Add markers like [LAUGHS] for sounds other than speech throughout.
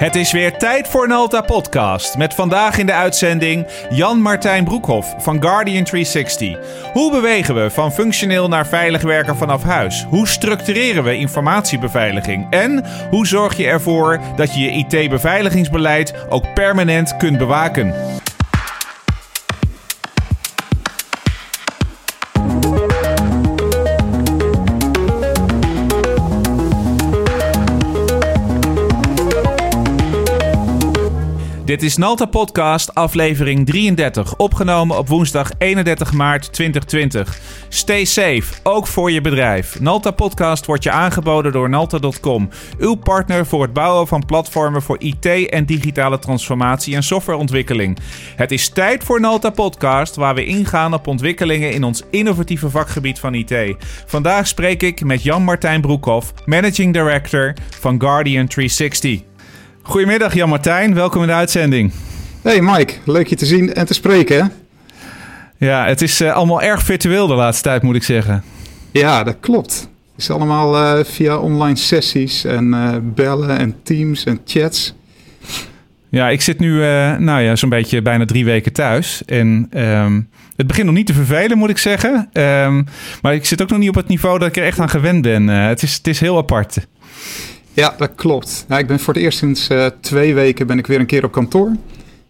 Het is weer tijd voor een Alta podcast. Met vandaag in de uitzending Jan-Martijn Broekhoff van Guardian 360. Hoe bewegen we van functioneel naar veilig werken vanaf huis? Hoe structureren we informatiebeveiliging? En hoe zorg je ervoor dat je je IT-beveiligingsbeleid ook permanent kunt bewaken? Dit is Nalta Podcast, aflevering 33, opgenomen op woensdag 31 maart 2020. Stay safe, ook voor je bedrijf. Nalta Podcast wordt je aangeboden door Nalta.com, uw partner voor het bouwen van platformen voor IT en digitale transformatie en softwareontwikkeling. Het is tijd voor Nalta Podcast, waar we ingaan op ontwikkelingen in ons innovatieve vakgebied van IT. Vandaag spreek ik met Jan-Martijn Broekhoff, Managing Director van Guardian 360. Goedemiddag Jan-Martijn, welkom in de uitzending. Hey Mike, leuk je te zien en te spreken. Hè? Ja, het is uh, allemaal erg virtueel de laatste tijd, moet ik zeggen. Ja, dat klopt. Het is allemaal uh, via online sessies en uh, bellen en teams en chats. Ja, ik zit nu nou ja, zo'n beetje bijna drie weken thuis. En um, het begint nog niet te vervelen, moet ik zeggen. Um, maar ik zit ook nog niet op het niveau dat ik er echt aan gewend ben. het, is, het is heel apart. Ja, dat klopt. Ik ben voor het eerst sinds uh, twee weken ben ik weer een keer op kantoor.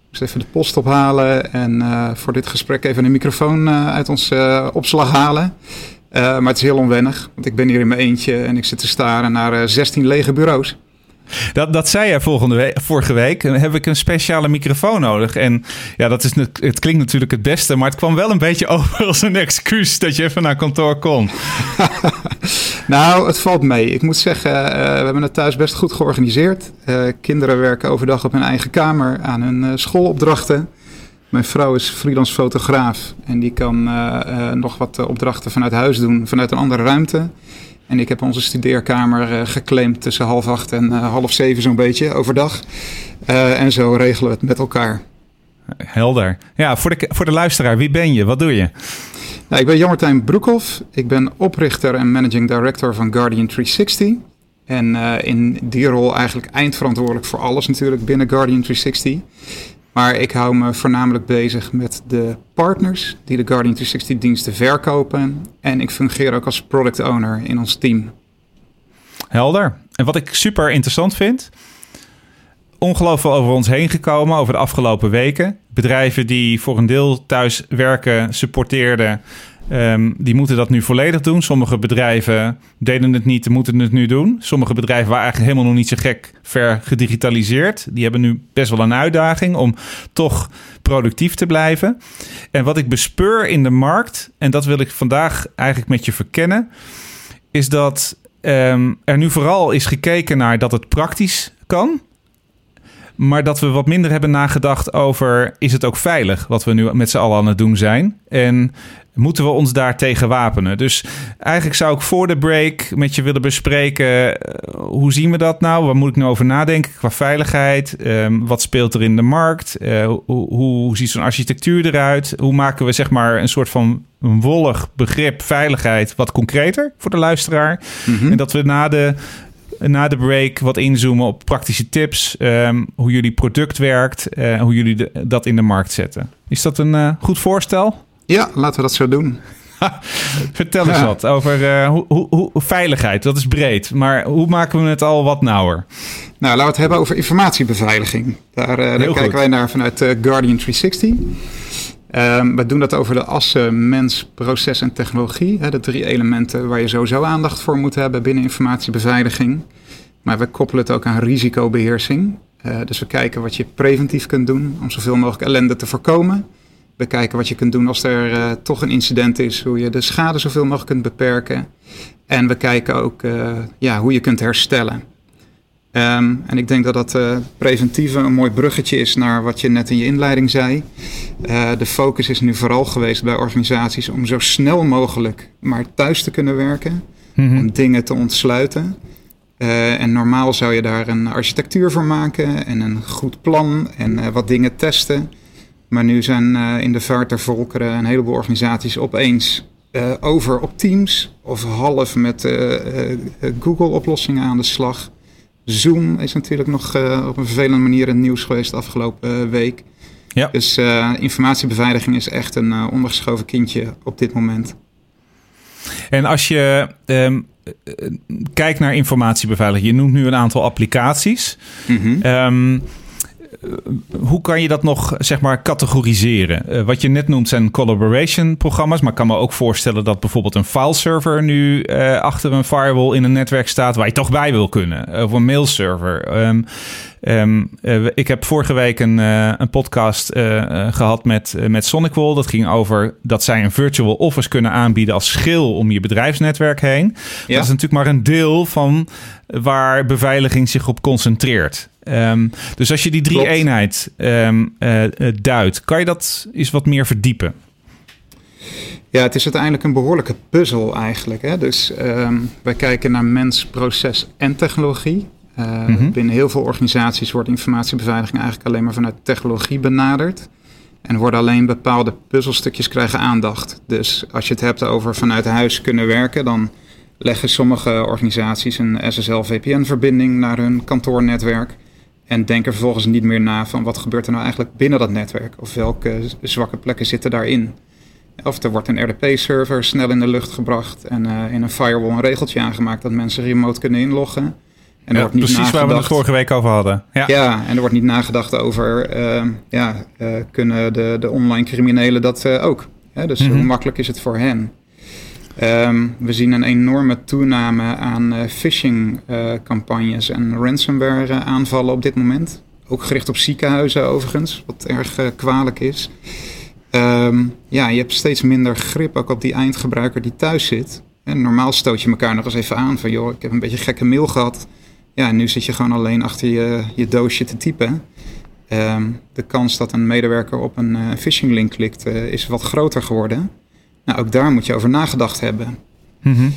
Moest even de post ophalen en uh, voor dit gesprek even een microfoon uh, uit ons opslag halen. maar het is heel onwennig, want ik ben hier in mijn eentje en ik zit te staren naar 16 lege bureaus. Dat, dat zei jij volgende vorige week. Heb ik een speciale microfoon nodig. En ja, dat is, het klinkt natuurlijk het beste. Maar het kwam wel een beetje [LAUGHS] over als een excuus dat je even naar kantoor kon. [LAUGHS] nou, het valt mee. Ik moet zeggen, uh, we hebben het thuis best goed georganiseerd. Uh, kinderen werken overdag op hun eigen kamer aan hun uh, schoolopdrachten. Mijn vrouw is freelance fotograaf en die kan nog wat opdrachten vanuit huis doen, vanuit een andere ruimte. En ik heb onze studeerkamer uh, geclaimd tussen half acht en uh, half zeven zo'n beetje overdag. Uh, en zo regelen we het met elkaar. Helder. Ja, voor de, voor de luisteraar, wie ben je? Wat doe je? Nou, ik ben Jan-Martijn Broekhoff. Ik ben oprichter en managing director van Guardian 360. En in die rol eigenlijk eindverantwoordelijk voor alles natuurlijk binnen Guardian 360. Maar ik hou me voornamelijk bezig met de partners die de Guardian 360 diensten verkopen. En ik fungeer ook als product owner in ons team. Helder. En wat ik super interessant vind, ongelooflijk over ons heen gekomen over de afgelopen weken. Bedrijven die voor een deel thuis werken, supporteerden Um, die moeten dat nu volledig doen. Sommige bedrijven deden het niet, moeten het nu doen. Sommige bedrijven waren eigenlijk helemaal nog niet zo gek ver gedigitaliseerd. Die hebben nu best wel een uitdaging om toch productief te blijven. En wat ik bespeur in de markt, en dat wil ik vandaag eigenlijk met je verkennen, is dat um, er nu vooral is gekeken naar dat het praktisch kan. Maar dat we wat minder hebben nagedacht over: is het ook veilig wat we nu met z'n allen aan het doen zijn? En moeten we ons daar tegen wapenen? Dus eigenlijk zou ik voor de break met je willen bespreken: eh, hoe zien we dat nou? Waar moet ik nou over nadenken qua veiligheid? Um, wat speelt er in de markt? Uh, hoe, hoe, ziet zo'n architectuur eruit? Hoe maken we zeg maar een soort van een wollig begrip veiligheid wat concreter voor de luisteraar? Mm -hmm. En dat we na de na de break wat inzoomen op praktische tips, um, hoe jullie product werkt, uh, hoe jullie de, dat in de markt zetten. Is dat een uh, goed voorstel? Ja, laten we dat zo doen. [LAUGHS] Vertel eens wat over uh, hoe, hoe, hoe, veiligheid. Dat is breed, maar hoe maken we het al wat nauwer? Nou, laten we het hebben over informatiebeveiliging. Daar, daar kijken goed. wij naar vanuit Guardian 360. Um, we doen dat over de assen mens, proces en technologie. Hè, de drie elementen waar je sowieso aandacht voor moet hebben binnen informatiebeveiliging. Maar we koppelen het ook aan risicobeheersing. Dus we kijken wat je preventief kunt doen om zoveel mogelijk ellende te voorkomen. We kijken wat je kunt doen als er uh, toch een incident is, hoe je de schade zoveel mogelijk kunt beperken. En we kijken ook uh, ja, hoe je kunt herstellen. Um, en ik denk dat dat uh, preventieve een mooi bruggetje is naar wat je net in je inleiding zei. De focus is nu vooral geweest bij organisaties om zo snel mogelijk maar thuis te kunnen werken. Mm-hmm. Om dingen te ontsluiten. Uh, en normaal zou je daar een architectuur voor maken en een goed plan en wat dingen testen. Maar nu zijn in de vaart der volkeren een heleboel organisaties opeens over op Teams of half met Google-oplossingen aan de slag. Zoom is natuurlijk nog op een vervelende manier in het nieuws geweest de afgelopen week. Ja. Dus informatiebeveiliging is echt een ondergeschoven kindje op dit moment. En als je um, kijkt naar informatiebeveiliging, je noemt nu een aantal applicaties. Mm hoe kan je dat nog, zeg maar, categoriseren? Uh, wat je net noemt zijn collaboration programma's. Maar ik kan me ook voorstellen dat bijvoorbeeld een fileserver nu uh, achter een firewall in een netwerk staat waar je toch bij wil kunnen. Of een mailserver. Um, um, uh, ik heb vorige week een, een podcast gehad met, met SonicWall. Dat ging over dat zij een virtual office kunnen aanbieden als schil om je bedrijfsnetwerk heen. Ja. Dat is natuurlijk maar een deel van waar beveiliging zich op concentreert. Um, dus als je die drie eenheid um, uh, duidt, kan je dat eens wat meer verdiepen? Ja, het is uiteindelijk een behoorlijke puzzel eigenlijk. Hè? Dus um, wij kijken naar mens, proces en technologie. Uh, mm-hmm. Binnen heel veel organisaties wordt informatiebeveiliging eigenlijk alleen maar vanuit technologie benaderd. En worden alleen bepaalde puzzelstukjes krijgen aandacht. Dus als je het hebt over vanuit huis kunnen werken, dan leggen sommige organisaties een SSL-VPN-verbinding naar hun kantoornetwerk. En denken vervolgens niet meer na van wat gebeurt er nou eigenlijk binnen dat netwerk. Of welke zwakke plekken zitten daarin. Of er wordt een RDP-server snel in de lucht gebracht en uh, in een firewall een regeltje aangemaakt dat mensen remote kunnen inloggen. En er ja, wordt niet precies nagedacht, waar we het vorige week over hadden. Ja, ja en er wordt niet nagedacht over, uh, ja, uh, kunnen de, de online criminelen dat ook? Dus mm-hmm. hoe makkelijk is het voor hen? Um, we zien een enorme toename aan uh, phishing-campagnes uh, en ransomware-aanvallen op dit moment. Ook gericht op ziekenhuizen overigens, wat erg uh, kwalijk is. Um, ja, je hebt steeds minder grip ook op die eindgebruiker die thuis zit. Normaal stoot je elkaar nog eens even aan van... joh, ik heb een beetje gekke mail gehad. Ja, nu zit je gewoon alleen achter je, je doosje te typen. Um, de kans dat een medewerker op een phishing link klikt is wat groter geworden... Nou, ook daar moet je over nagedacht hebben. Mm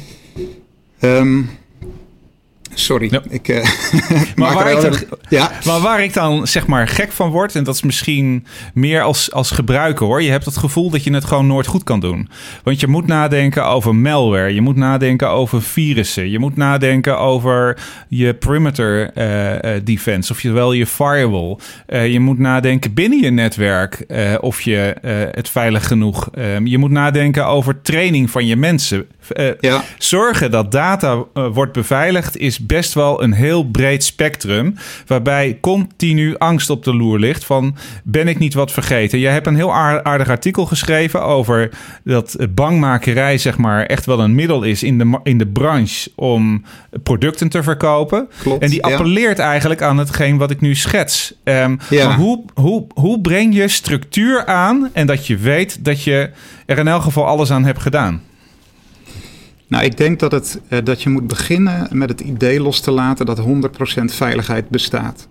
Sorry. Ik, uh, [LAUGHS] maar, waar ik dan, ja. maar waar ik dan zeg maar gek van word, en dat is misschien meer als, als gebruiker hoor. Je hebt het gevoel dat je het gewoon nooit goed kan doen. Want je moet nadenken over malware. Je moet nadenken over virussen. Je moet nadenken over je perimeter uh, defense. Of je wel je firewall. je moet nadenken binnen je netwerk of je het veilig genoeg. je moet nadenken over training van je mensen. Ja. Zorgen dat data wordt beveiligd is best wel een heel breed spectrum. Waarbij continu angst op de loer ligt van ben ik niet wat vergeten. Jij hebt een heel aardig artikel geschreven over dat bangmakerij zeg maar echt wel een middel is in de, in de branche om producten te verkopen. Klopt, en die appelleert eigenlijk aan hetgeen wat ik nu schets. Um, ja. hoe, hoe, hoe breng je structuur aan en dat je weet dat je er in elk geval alles aan hebt gedaan? Nou, ik denk dat, het, uh, dat je moet beginnen met het idee los te laten dat 100% veiligheid bestaat.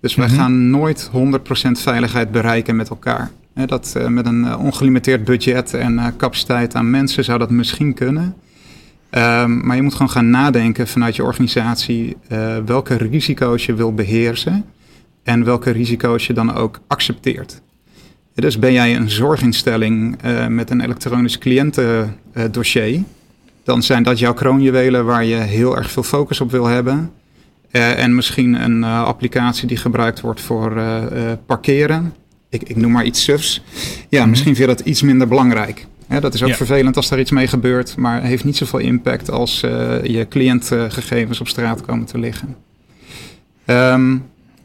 Dus wij mm gaan nooit 100% veiligheid bereiken met elkaar. dat, uh, met een uh, ongelimiteerd budget en capaciteit aan mensen zou dat misschien kunnen. Um, maar je moet gewoon gaan nadenken vanuit je organisatie welke risico's je wil beheersen en welke risico's je dan ook accepteert. Dus ben jij een zorginstelling met een elektronisch cliëntendossier dan zijn dat jouw kroonjuwelen waar je heel erg veel focus op wil hebben. Uh, en misschien een uh, applicatie die gebruikt wordt voor uh, parkeren. Ik, ik, noem maar iets sufs. Ja, mhm. misschien vind je dat iets minder belangrijk. dat is ook vervelend als daar iets mee gebeurt, maar heeft niet zoveel impact als je cliëntgegevens op straat komen te liggen. Um,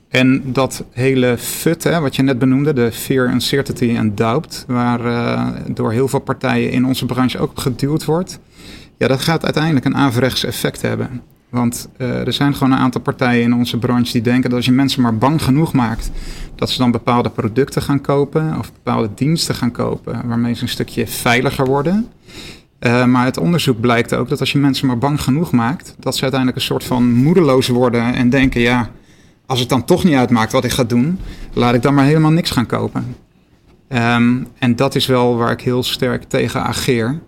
en dat hele FUT, hè, wat je net benoemde, de Fear, Uncertainty en Doubt, waar door heel veel partijen in onze branche ook geduwd wordt, ja, dat gaat uiteindelijk een averechts effect hebben. Want uh, er zijn gewoon een aantal partijen in onze branche die denken dat als je mensen maar bang genoeg maakt, dat ze dan bepaalde producten gaan kopen of bepaalde diensten gaan kopen, waarmee ze een stukje veiliger worden. Uh, maar het onderzoek blijkt ook dat als je mensen maar bang genoeg maakt, dat ze uiteindelijk een soort van moedeloos worden en denken, ja, als het dan toch niet uitmaakt wat ik ga doen, laat ik dan maar helemaal niks gaan kopen. Um, en dat is wel waar ik heel sterk tegen ageer.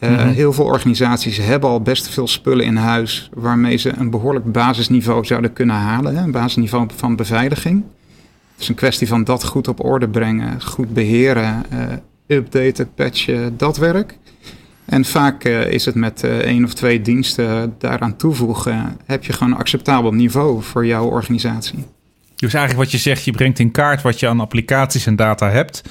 Uh, Heel veel organisaties hebben al best veel spullen in huis waarmee ze een behoorlijk basisniveau zouden kunnen halen. Hè? Een basisniveau van beveiliging. Het is een kwestie van dat goed op orde brengen, goed beheren, uh, updaten, patchen, dat werk. En vaak is het met één of twee diensten daaraan toevoegen, heb je gewoon een acceptabel niveau voor jouw organisatie. Dus eigenlijk wat je zegt, je brengt in kaart wat je aan applicaties en data hebt.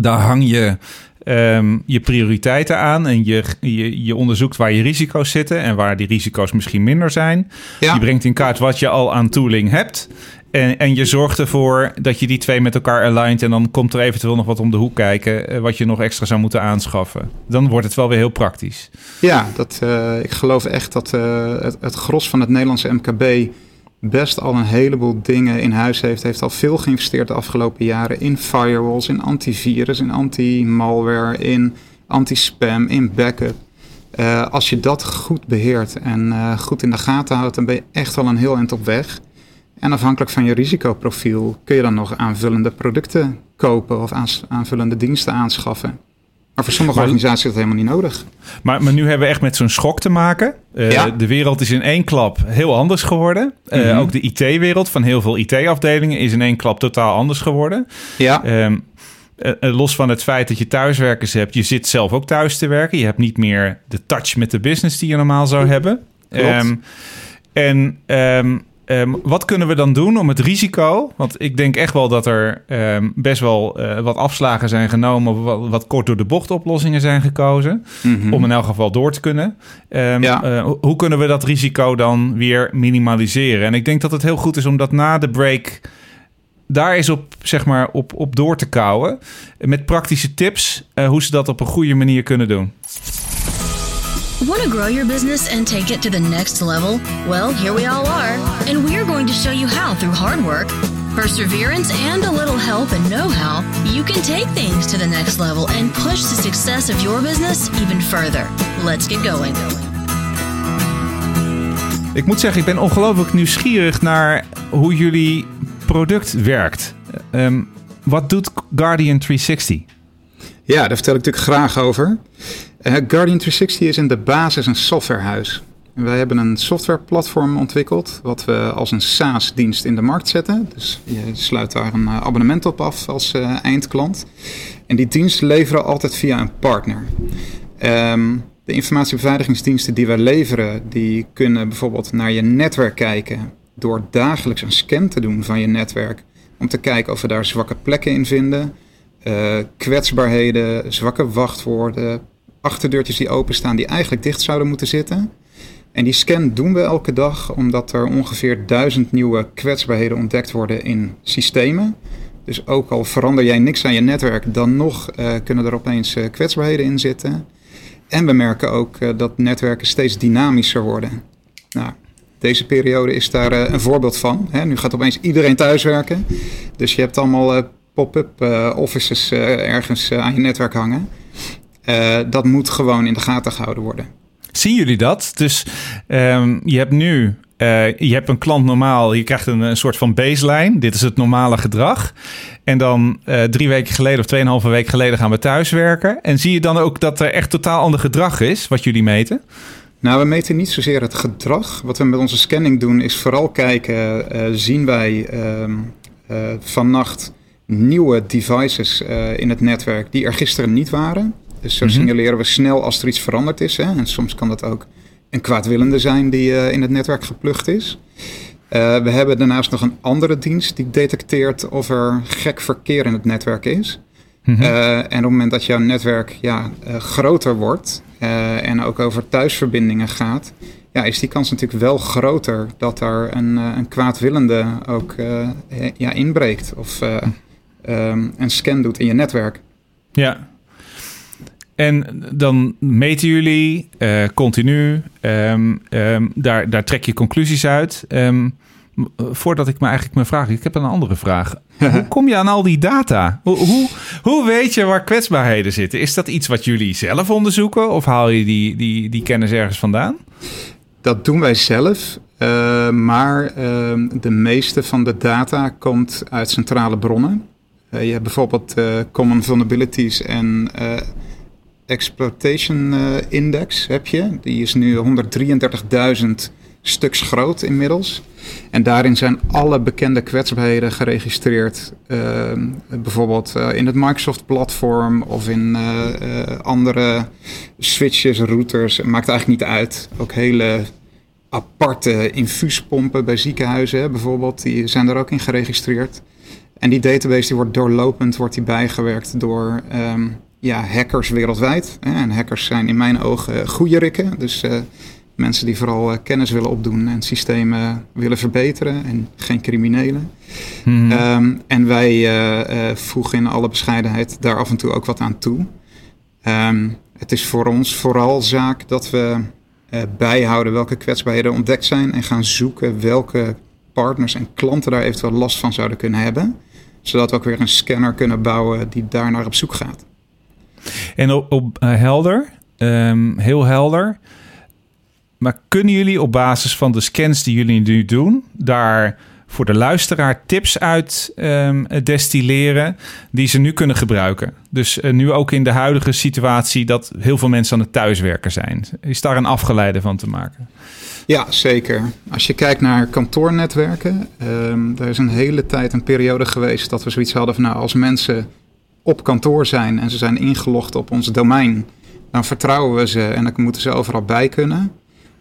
Daar hang je Ehm, je prioriteiten aan en je, je, je, onderzoekt waar je risico's zitten en waar die risico's misschien minder zijn. Je brengt in kaart wat je al aan tooling hebt. En, en je zorgt ervoor dat je die twee met elkaar alignt. En dan komt er eventueel nog wat om de hoek kijken. Eh, wat je nog extra zou moeten aanschaffen. Dan wordt het wel weer heel praktisch. Ja, dat, uh, ik geloof echt dat uh, het, het gros van het Nederlandse MKB best al een heleboel dingen in huis heeft. Heeft al veel geïnvesteerd de afgelopen jaren in firewalls, in antivirus, in anti-malware, in anti-spam, in backup. Uh, als je dat goed beheert en uh, goed in de gaten houdt, dan ben je echt al een heel eind op weg. En afhankelijk van je risicoprofiel kun je dan nog aanvullende producten kopen of aanvullende diensten aanschaffen. Maar voor sommige organisaties is dat helemaal niet nodig. Maar, maar nu hebben we echt met zo'n schok te maken. Uh, De wereld is in één klap heel anders geworden. Uh, Ook de IT-wereld van heel veel IT-afdelingen is in één klap totaal anders geworden. Ja. Um, uh, los van het feit dat je thuiswerkers hebt, je zit zelf ook thuis te werken. Je hebt niet meer de touch met de business die je normaal zou hebben. Um, en um, Um, wat kunnen we dan doen om het risico? Want ik denk echt wel dat er um, best wel uh, wat afslagen zijn genomen, wat, wat, kort door de bocht oplossingen zijn gekozen, mm -hmm. om in elk geval door te kunnen. Um, ja. uh, hoe kunnen we dat risico dan weer minimaliseren? En ik denk dat het heel goed is om dat na de break daar eens op, zeg maar, op, op door te kouwen. Met praktische tips uh, hoe ze dat op een goede manier kunnen doen. Want to grow your business and take it to the next level? Well, here we all are, and we are going to show you how through hard work, perseverance, and a little help and know how, you can take things to the next level and push the success of your business even further. Let's get going. Ik moet zeggen, ik ben ongelooflijk nieuwsgierig naar hoe jullie product werkt. Um, wat doet Guardian 360? Ja, daar vertel ik natuurlijk graag over. Uh, Guardian 360 is in de basis een softwarehuis. Wij hebben een softwareplatform ontwikkeld, wat we als een SaaS-dienst in de markt zetten. Dus je sluit daar een abonnement op af als uh, eindklant. En die dienst leveren altijd via een partner. Um, de informatiebeveiligingsdiensten die wij leveren, die kunnen bijvoorbeeld naar je netwerk kijken door dagelijks een scan te doen van je netwerk. Om te kijken of we daar zwakke plekken in vinden, uh, kwetsbaarheden, zwakke wachtwoorden, achterdeurtjes die openstaan die eigenlijk dicht zouden moeten zitten. En die scan doen we elke dag omdat er ongeveer duizend nieuwe kwetsbaarheden ontdekt worden in systemen. Dus ook al verander jij niks aan je netwerk, dan nog uh, kunnen er opeens uh, kwetsbaarheden in zitten. En we merken ook dat netwerken steeds dynamischer worden. Nou, deze periode is daar een voorbeeld van. Hè. Nu gaat opeens iedereen thuiswerken. Dus je hebt allemaal pop-up offices ergens aan je netwerk hangen. Dat moet gewoon in de gaten gehouden worden. Zien jullie dat? Dus um, je hebt nu uh, je hebt een klant normaal, je krijgt een, een, soort van baseline. Dit is het normale gedrag. En dan uh, drie weken geleden of tweeënhalve week geleden gaan we thuiswerken. En zie je dan ook dat er echt totaal ander gedrag is, wat jullie meten? Nou, we meten niet zozeer het gedrag. Wat we met onze scanning doen, is vooral kijken, uh, zien wij vannacht nieuwe devices in het netwerk die er gisteren niet waren. Dus zo mhm. signaleren we snel als er iets veranderd is. Hè? En soms kan dat ook een kwaadwillende zijn die uh, in het netwerk geplucht is. Uh, we hebben daarnaast nog een andere dienst die detecteert of er gek verkeer in het netwerk is. Mm -hmm. uh, en op het moment dat jouw netwerk ja, groter wordt en ook over thuisverbindingen gaat, ja, is die kans natuurlijk wel groter dat er een, een kwaadwillende ook ja, inbreekt of um, een scan doet in je netwerk. Ja, en dan meten jullie uh, continu. Um, um, daar, daar trek je conclusies uit. Voordat ik me eigenlijk me vraag, ik heb een andere vraag. [LAUGHS] hoe kom je aan al die data? Hoe, hoe, hoe, weet je waar kwetsbaarheden zitten? Is dat iets wat jullie zelf onderzoeken of haal je die, die, die kennis ergens vandaan? Dat doen wij zelf. Uh, maar de meeste van de data komt uit centrale bronnen. Uh, je hebt bijvoorbeeld uh, common vulnerabilities en Exploitation uh, Index heb je. Die is nu 133.000 stuks groot inmiddels. En daarin zijn alle bekende kwetsbaarheden geregistreerd. Bijvoorbeeld eh, in het Microsoft-platform of in andere switches, routers. Maakt eigenlijk niet uit. Ook hele aparte infuuspompen bij ziekenhuizen bijvoorbeeld, die zijn er ook in geregistreerd. En die database die wordt doorlopend wordt die bijgewerkt door ehm, ja, hackers wereldwijd. En hackers zijn in mijn ogen goede rikken. Dus uh, mensen die vooral uh, kennis willen opdoen en systemen willen verbeteren en geen criminelen. Hmm. Um, en wij uh, voegen in alle bescheidenheid daar af en toe ook wat aan toe. Um, het is voor ons vooral zaak dat we bijhouden welke kwetsbaarheden ontdekt zijn en gaan zoeken welke partners en klanten daar eventueel last van zouden kunnen hebben. Zodat we ook weer een scanner kunnen bouwen die daar naar op zoek gaat. En op, op uh, helder, um, heel helder. Maar kunnen jullie op basis van de scans die jullie nu doen, daar voor de luisteraar tips uit um, destilleren die ze nu kunnen gebruiken? Dus uh, nu ook in de huidige situatie dat heel veel mensen aan het thuiswerken zijn. Is daar een afgeleide van te maken? Ja, zeker. Als je kijkt naar kantoornetwerken, um, er is een hele tijd een periode geweest dat we zoiets hadden van nou, als mensen op kantoor zijn en ze zijn ingelogd op ons domein, dan vertrouwen we ze en dan moeten ze overal bij kunnen.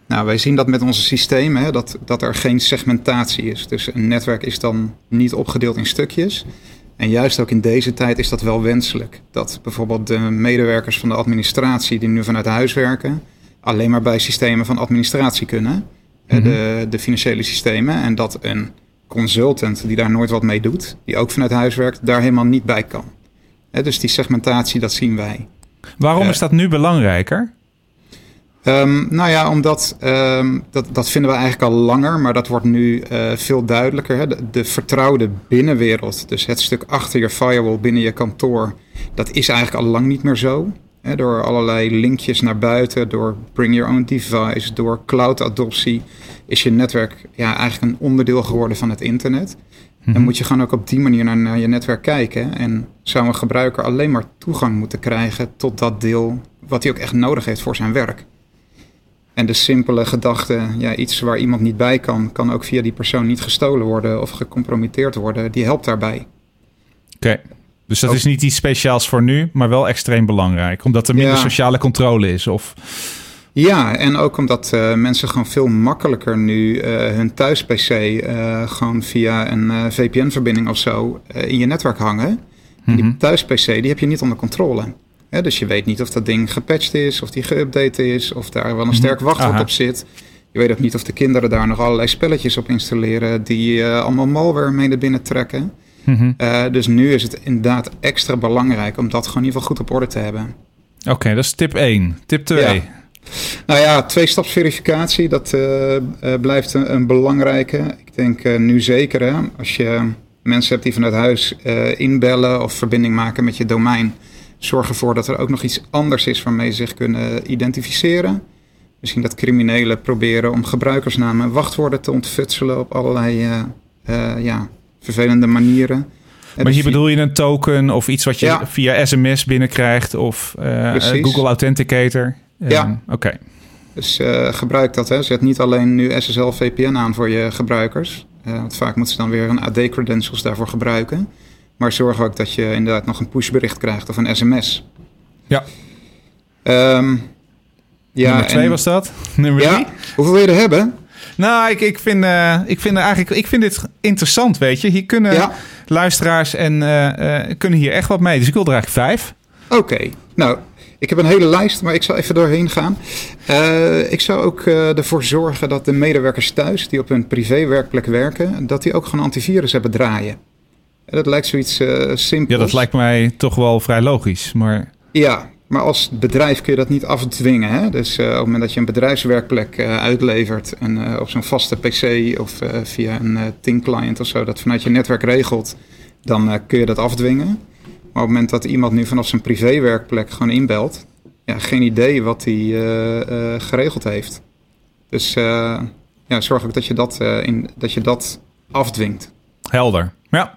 Nou, wij zien dat met onze systemen, hè, dat, dat er geen segmentatie is. Dus een netwerk is dan niet opgedeeld in stukjes. En juist ook in deze tijd is dat wel wenselijk. Dat bijvoorbeeld de medewerkers van de administratie die nu vanuit huis werken, alleen maar bij systemen van administratie kunnen. Mhm. de, de financiële systemen. En dat een consultant die daar nooit wat mee doet, die ook vanuit huis werkt, daar helemaal niet bij kan. dus die segmentatie, dat zien wij. Waarom is dat nu belangrijker? Um, nou ja, omdat um, dat, dat vinden we eigenlijk al langer, maar dat wordt nu uh, veel duidelijker. Hè? De, de, vertrouwde binnenwereld, dus het stuk achter je firewall binnen je kantoor, dat is eigenlijk al lang niet meer zo. Hè? Door allerlei linkjes naar buiten, door bring your own device, door cloud-adoptie, is je netwerk ja, eigenlijk een onderdeel geworden van het internet. En mhm. moet je gewoon ook op die manier naar, naar je netwerk kijken. En zou een gebruiker alleen maar toegang moeten krijgen tot dat deel wat hij ook echt nodig heeft voor zijn werk. En de simpele gedachte, ja, iets waar iemand niet bij kan, kan ook via die persoon niet gestolen worden of gecompromitteerd worden, die helpt daarbij. Oké, dus dat is niet iets speciaals voor nu, maar wel extreem belangrijk, omdat er minder sociale controle is? Of... Ja, en ook omdat uh, mensen gewoon veel makkelijker nu uh, hun thuis-PC uh, gewoon via een VPN-verbinding of zo in je netwerk hangen. En die mhm. thuis-PC die heb je niet onder controle dus je weet niet of dat ding gepatcht is, of die geüpdate is, of daar wel een mhm. sterk wachtwoord op zit. Je weet ook niet of de kinderen daar nog allerlei spelletjes op installeren die allemaal malware mee naar binnen trekken. Mhm. Eh, dus nu is het inderdaad extra belangrijk om dat gewoon in ieder geval goed op orde te hebben. Oké, dat is tip 1. Tip 2. Nou ja, twee-stapsverificatie, dat uh, blijft een, een, belangrijke. Ik denk nu zeker, hè, als je mensen hebt die vanuit huis inbellen of verbinding maken met je domein Zorg ervoor dat er ook nog iets anders is waarmee ze zich kunnen identificeren. Misschien dat criminelen proberen om gebruikersnamen en wachtwoorden te ontfutselen op allerlei ja, vervelende manieren. Maar dus hier bedoel je een token of iets wat je via sms binnenkrijgt of uh, Google Authenticator? Ja. Oké. Dus gebruik dat. Hè. Zet niet alleen nu SSL VPN aan voor je gebruikers. want vaak moeten ze dan weer een AD-credentials daarvoor gebruiken. Maar zorg ook dat je inderdaad nog een pushbericht krijgt of een sms. Ja. Um, ja Nummer twee was dat. [LAUGHS] Nummer ja, drie. Hoeveel wil je er hebben? Nou, ik, ik, vind, uh, ik, vind eigenlijk, ik vind dit interessant, weet je. Hier kunnen luisteraars en uh, uh, kunnen hier echt wat mee. Dus ik wil er eigenlijk vijf. Oké, nou, ik heb een hele lijst, maar ik zal even doorheen gaan. ik zou ook ervoor zorgen dat de medewerkers thuis, die op hun privéwerkplek werken, dat die ook gewoon antivirus hebben draaien. Dat lijkt zoiets uh, simpels. Ja, dat lijkt mij toch wel vrij logisch. Maar... Ja, maar als bedrijf kun je dat niet afdwingen. Hè? Dus uh, op het moment dat je een bedrijfswerkplek uh, uitlevert en op zo'n vaste PC of via een Ting client of zo, dat vanuit je netwerk regelt, dan kun je dat afdwingen. Maar op het moment dat iemand nu vanaf zijn privéwerkplek gewoon inbelt, ja, geen idee wat hij geregeld heeft. Dus ja, zorg ook dat je dat, in, dat je dat afdwingt. Helder. Ja.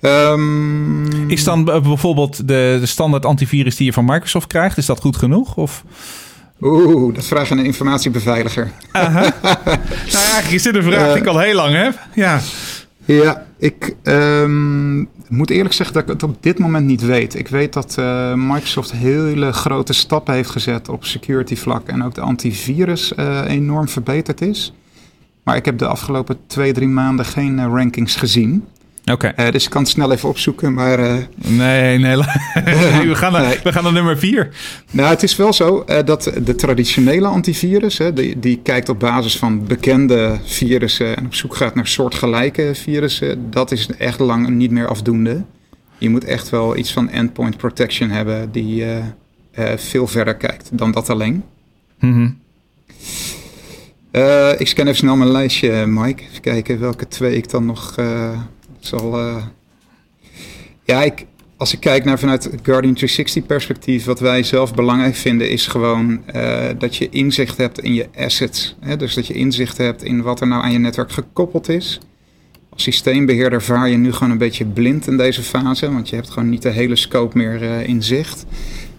Um, is dan bijvoorbeeld de, de standaard antivirus die je van Microsoft krijgt, is dat goed genoeg? Of Oeh, dat vraag aan een informatiebeveiliger. [LAUGHS] nou ja, eigenlijk is dit een vraag die ik al heel lang heb. Ja, ja ik um, moet eerlijk zeggen dat ik het op dit moment niet weet. Ik weet dat uh, Microsoft hele grote stappen heeft gezet op security vlak en ook de antivirus uh, enorm verbeterd is. Maar ik heb de afgelopen twee, drie maanden geen uh, rankings gezien. Oké. Uh, dus ik kan het snel even opzoeken, maar... Uh, nee, nee, [LAUGHS] [LAUGHS] we, gaan naar, we gaan naar nummer vier. Nou, het is wel zo uh, dat de traditionele antivirus... Hè, die, die kijkt op basis van bekende virussen... en op zoek gaat naar soortgelijke virussen... dat is echt lang niet meer afdoende. Je moet echt wel iets van endpoint protection hebben... die veel verder kijkt dan dat alleen. Mm -hmm. ik scan even snel mijn lijstje, Mike. Even kijken welke twee ik dan nog zal. Uh... Ja, ik, als ik kijk naar vanuit het Guardian 360 perspectief, wat wij zelf belangrijk vinden, is gewoon uh, dat je inzicht hebt in je assets. Hè? Dus dat je inzicht hebt in wat er nou aan je netwerk gekoppeld is. Als systeembeheerder vaar je nu gewoon een beetje blind in deze fase, want je hebt gewoon niet de hele scope meer uh, in zicht.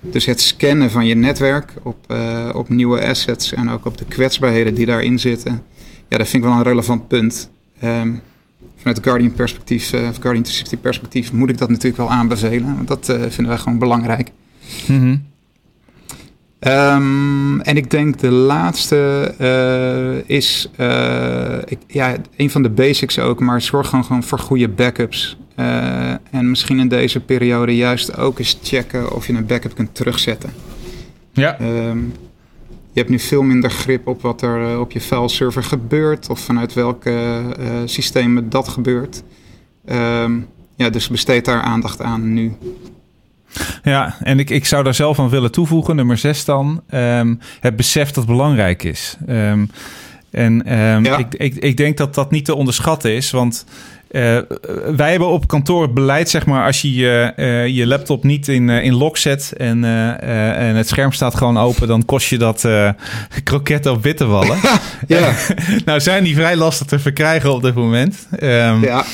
Dus het scannen van je netwerk op, op nieuwe assets en ook op de kwetsbaarheden die daarin zitten, ja, dat vind ik wel een relevant punt. Um, vanuit het Guardian perspectief, uh, of Guardian 360 perspectief, moet ik dat natuurlijk wel aanbevelen. Want dat uh, vinden wij gewoon belangrijk. Mm -hmm. um, en ik denk de laatste uh, is ik, ja, een van de basics ook, maar zorg gewoon, gewoon voor goede backups. en misschien in deze periode juist ook eens checken of je een backup kunt terugzetten. Ja. Um, je hebt nu veel minder grip op wat er op je fileserver gebeurt of vanuit welke uh, systemen dat gebeurt. Um, ja, dus besteed daar aandacht aan nu. Ja, en ik, ik zou daar zelf aan willen toevoegen, nummer 6 dan, um, het besef dat belangrijk is. Um, en ja. ik, ik, ik denk dat dat niet te onderschatten is, want uh, wij hebben op kantoor beleid, zeg maar, als je je, uh, je laptop niet in, uh, in lock zet en, en het scherm staat gewoon open, dan kost je dat [LAUGHS] kroketten op witte wallen. [LAUGHS] ja. [LAUGHS] nou zijn die vrij lastig te verkrijgen op dit moment. Um, ja.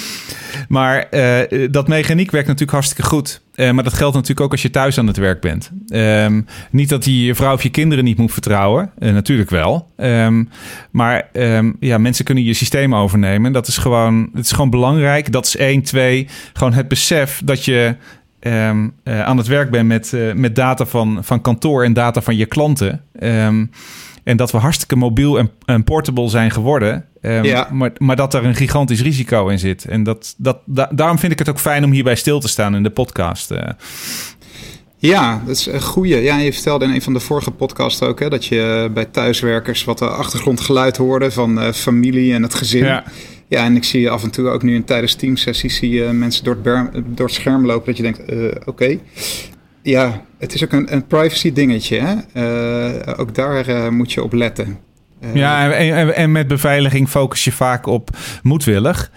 Maar uh, dat mechaniek werkt natuurlijk hartstikke goed. Uh, maar dat geldt natuurlijk ook als je thuis aan het werk bent. Um, niet dat je je vrouw of je kinderen niet moet vertrouwen. Uh, natuurlijk wel. Um, maar um, ja, mensen kunnen je systeem overnemen. Dat is gewoon, het is gewoon belangrijk. Dat is één, twee. Gewoon het besef dat je aan het werk bent met, met data van, van kantoor en data van je klanten. En dat we hartstikke mobiel en, en portable zijn geworden. Um, ja. maar, maar dat er een gigantisch risico in zit. En dat, dat, da, daarom vind ik het ook fijn om hierbij stil te staan in de podcast. Uh. Ja, dat is een goeie. Ja, je vertelde in een van de vorige podcasts ook hè, dat je bij thuiswerkers wat de achtergrondgeluid hoorde van uh, familie en het gezin. Ja. Ja, en ik zie af en toe ook nu in tijdens teamsessies zie je mensen door het, door het scherm lopen dat je denkt, uh, oké. Okay. Ja, het is ook een, een privacy dingetje. Hè? Uh, ook daar moet je op letten. Uh, ja, en, en, en, met beveiliging focus je vaak op moedwillig.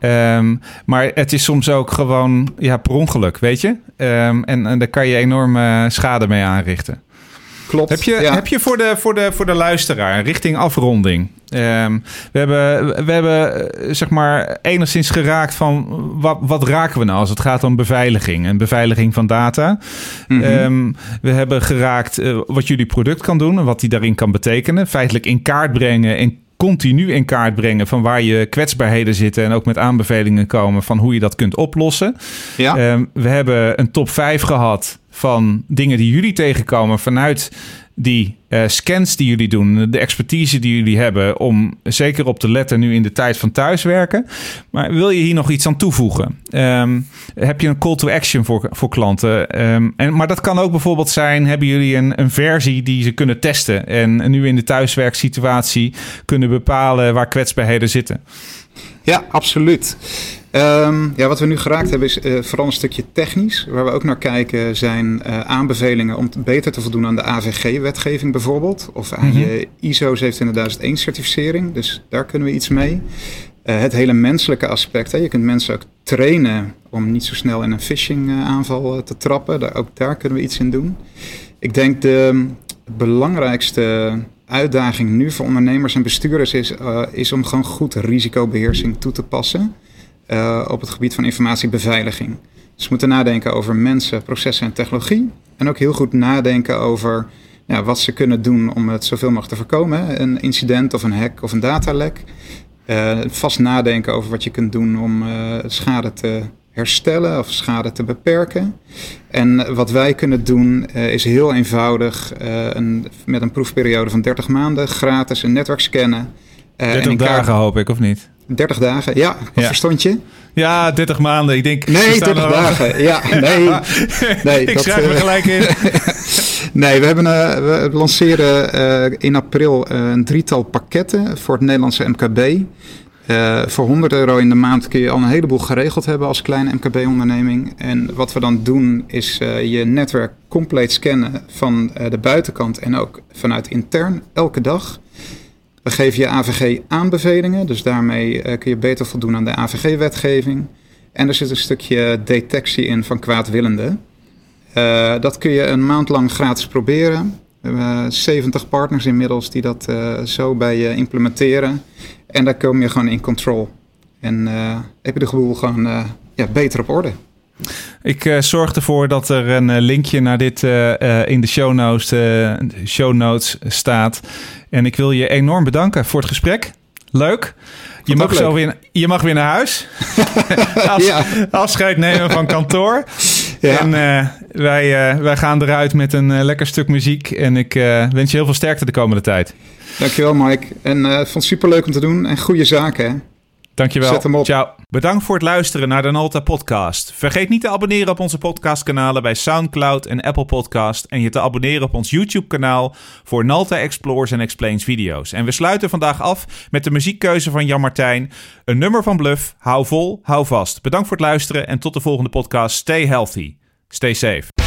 Um, maar het is soms ook gewoon ja, per ongeluk, weet je? Um, en, en daar kan je enorme schade mee aanrichten. Klopt. Heb je, ja. heb je voor, de, voor, de, voor de luisteraar richting afronding? Um, we, hebben, we hebben zeg maar enigszins geraakt van wat, wat raken we nou als het gaat om beveiliging en beveiliging van data. Mm -hmm. um, we hebben geraakt uh, wat jullie product kan doen en wat die daarin kan betekenen. Feitelijk in kaart brengen en continu in kaart brengen van waar je kwetsbaarheden zitten en ook met aanbevelingen komen van hoe je dat kunt oplossen. Ja. Um, we hebben een top 5 gehad van dingen die jullie tegenkomen vanuit die uh, scans die jullie doen, de expertise die jullie hebben, om zeker op te letten nu in de tijd van thuiswerken. Maar wil je hier nog iets aan toevoegen? Um, heb je een call to action voor, voor klanten? Um, en, maar dat kan ook bijvoorbeeld zijn: hebben jullie een, een versie die ze kunnen testen en nu in de thuiswerksituatie kunnen bepalen waar kwetsbaarheden zitten? Ja, absoluut. Um, ja, wat we nu geraakt hebben is uh, vooral een stukje technisch. Waar we ook naar kijken zijn uh, aanbevelingen om beter te voldoen aan de AVG-wetgeving bijvoorbeeld. Of aan mm -hmm. je ISO 27001-certificering. Dus daar kunnen we iets mee. Uh, het hele menselijke aspect. Hè. Je kunt mensen ook trainen om niet zo snel in een phishing-aanval te trappen. Daar, ook daar kunnen we iets in doen. Ik denk de belangrijkste uitdaging nu voor ondernemers en bestuurders is, is om gewoon goed risicobeheersing toe te passen. Uh, op het gebied van informatiebeveiliging. Dus we moeten nadenken over mensen, processen en technologie. En ook heel goed nadenken over wat ze kunnen doen om het zoveel mogelijk te voorkomen. Een incident of een hack of een datalek. Uh, vast nadenken over wat je kunt doen om schade te herstellen of schade te beperken. En wat wij kunnen doen is heel eenvoudig een, met een proefperiode van 30 maanden gratis een netwerk scannen. 30 dagen hoop ik, of niet? 30 dagen, ja. Wat ja. verstond je? Ja, 30 maanden. Ik denk. Nee, 30 dagen. [LAUGHS] Ja, nee. nee ik dat, schrijf er gelijk in. [LAUGHS] nee, we, hebben, uh, we lanceren uh, in april uh, een drietal pakketten voor het Nederlandse MKB. Voor 100 euro in de maand kun je al een heleboel geregeld hebben als kleine MKB-onderneming. En wat we dan doen is je netwerk compleet scannen van de buitenkant en ook vanuit intern elke dag. We geven je AVG-aanbevelingen, dus daarmee kun je beter voldoen aan de AVG-wetgeving. En er zit een stukje detectie in van kwaadwillenden. Dat kun je een maand lang gratis proberen. We hebben 70 partners inmiddels die dat uh, zo bij je implementeren. En daar kom je gewoon in control. En heb je de gevoel gewoon ja, beter op orde. Ik uh, zorg ervoor dat er een uh, linkje naar dit uh, in de show notes, show notes staat. En ik wil je enorm bedanken voor het gesprek. Leuk. Je mag, zo weer, je mag weer naar huis. [LAUGHS] Ja. Afscheid nemen van kantoor. Ja. En wij, wij gaan eruit met een lekker stuk muziek. En ik wens je heel veel sterkte de komende tijd. Dankjewel, Mike. En ik vond het superleuk om te doen. En goede zaken. Hè? Dankjewel. Zet hem op. Ciao. Bedankt voor het luisteren naar de Nalta podcast. Vergeet niet te abonneren op onze podcastkanalen bij SoundCloud en Apple Podcast en je te abonneren op ons YouTube kanaal voor Nalta Explores en Explains video's. En we sluiten vandaag af met de muziekkeuze van Jan Martijn, een nummer van Bluff. Hou vol, hou vast. Bedankt voor het luisteren en tot de volgende podcast. Stay healthy. Stay safe.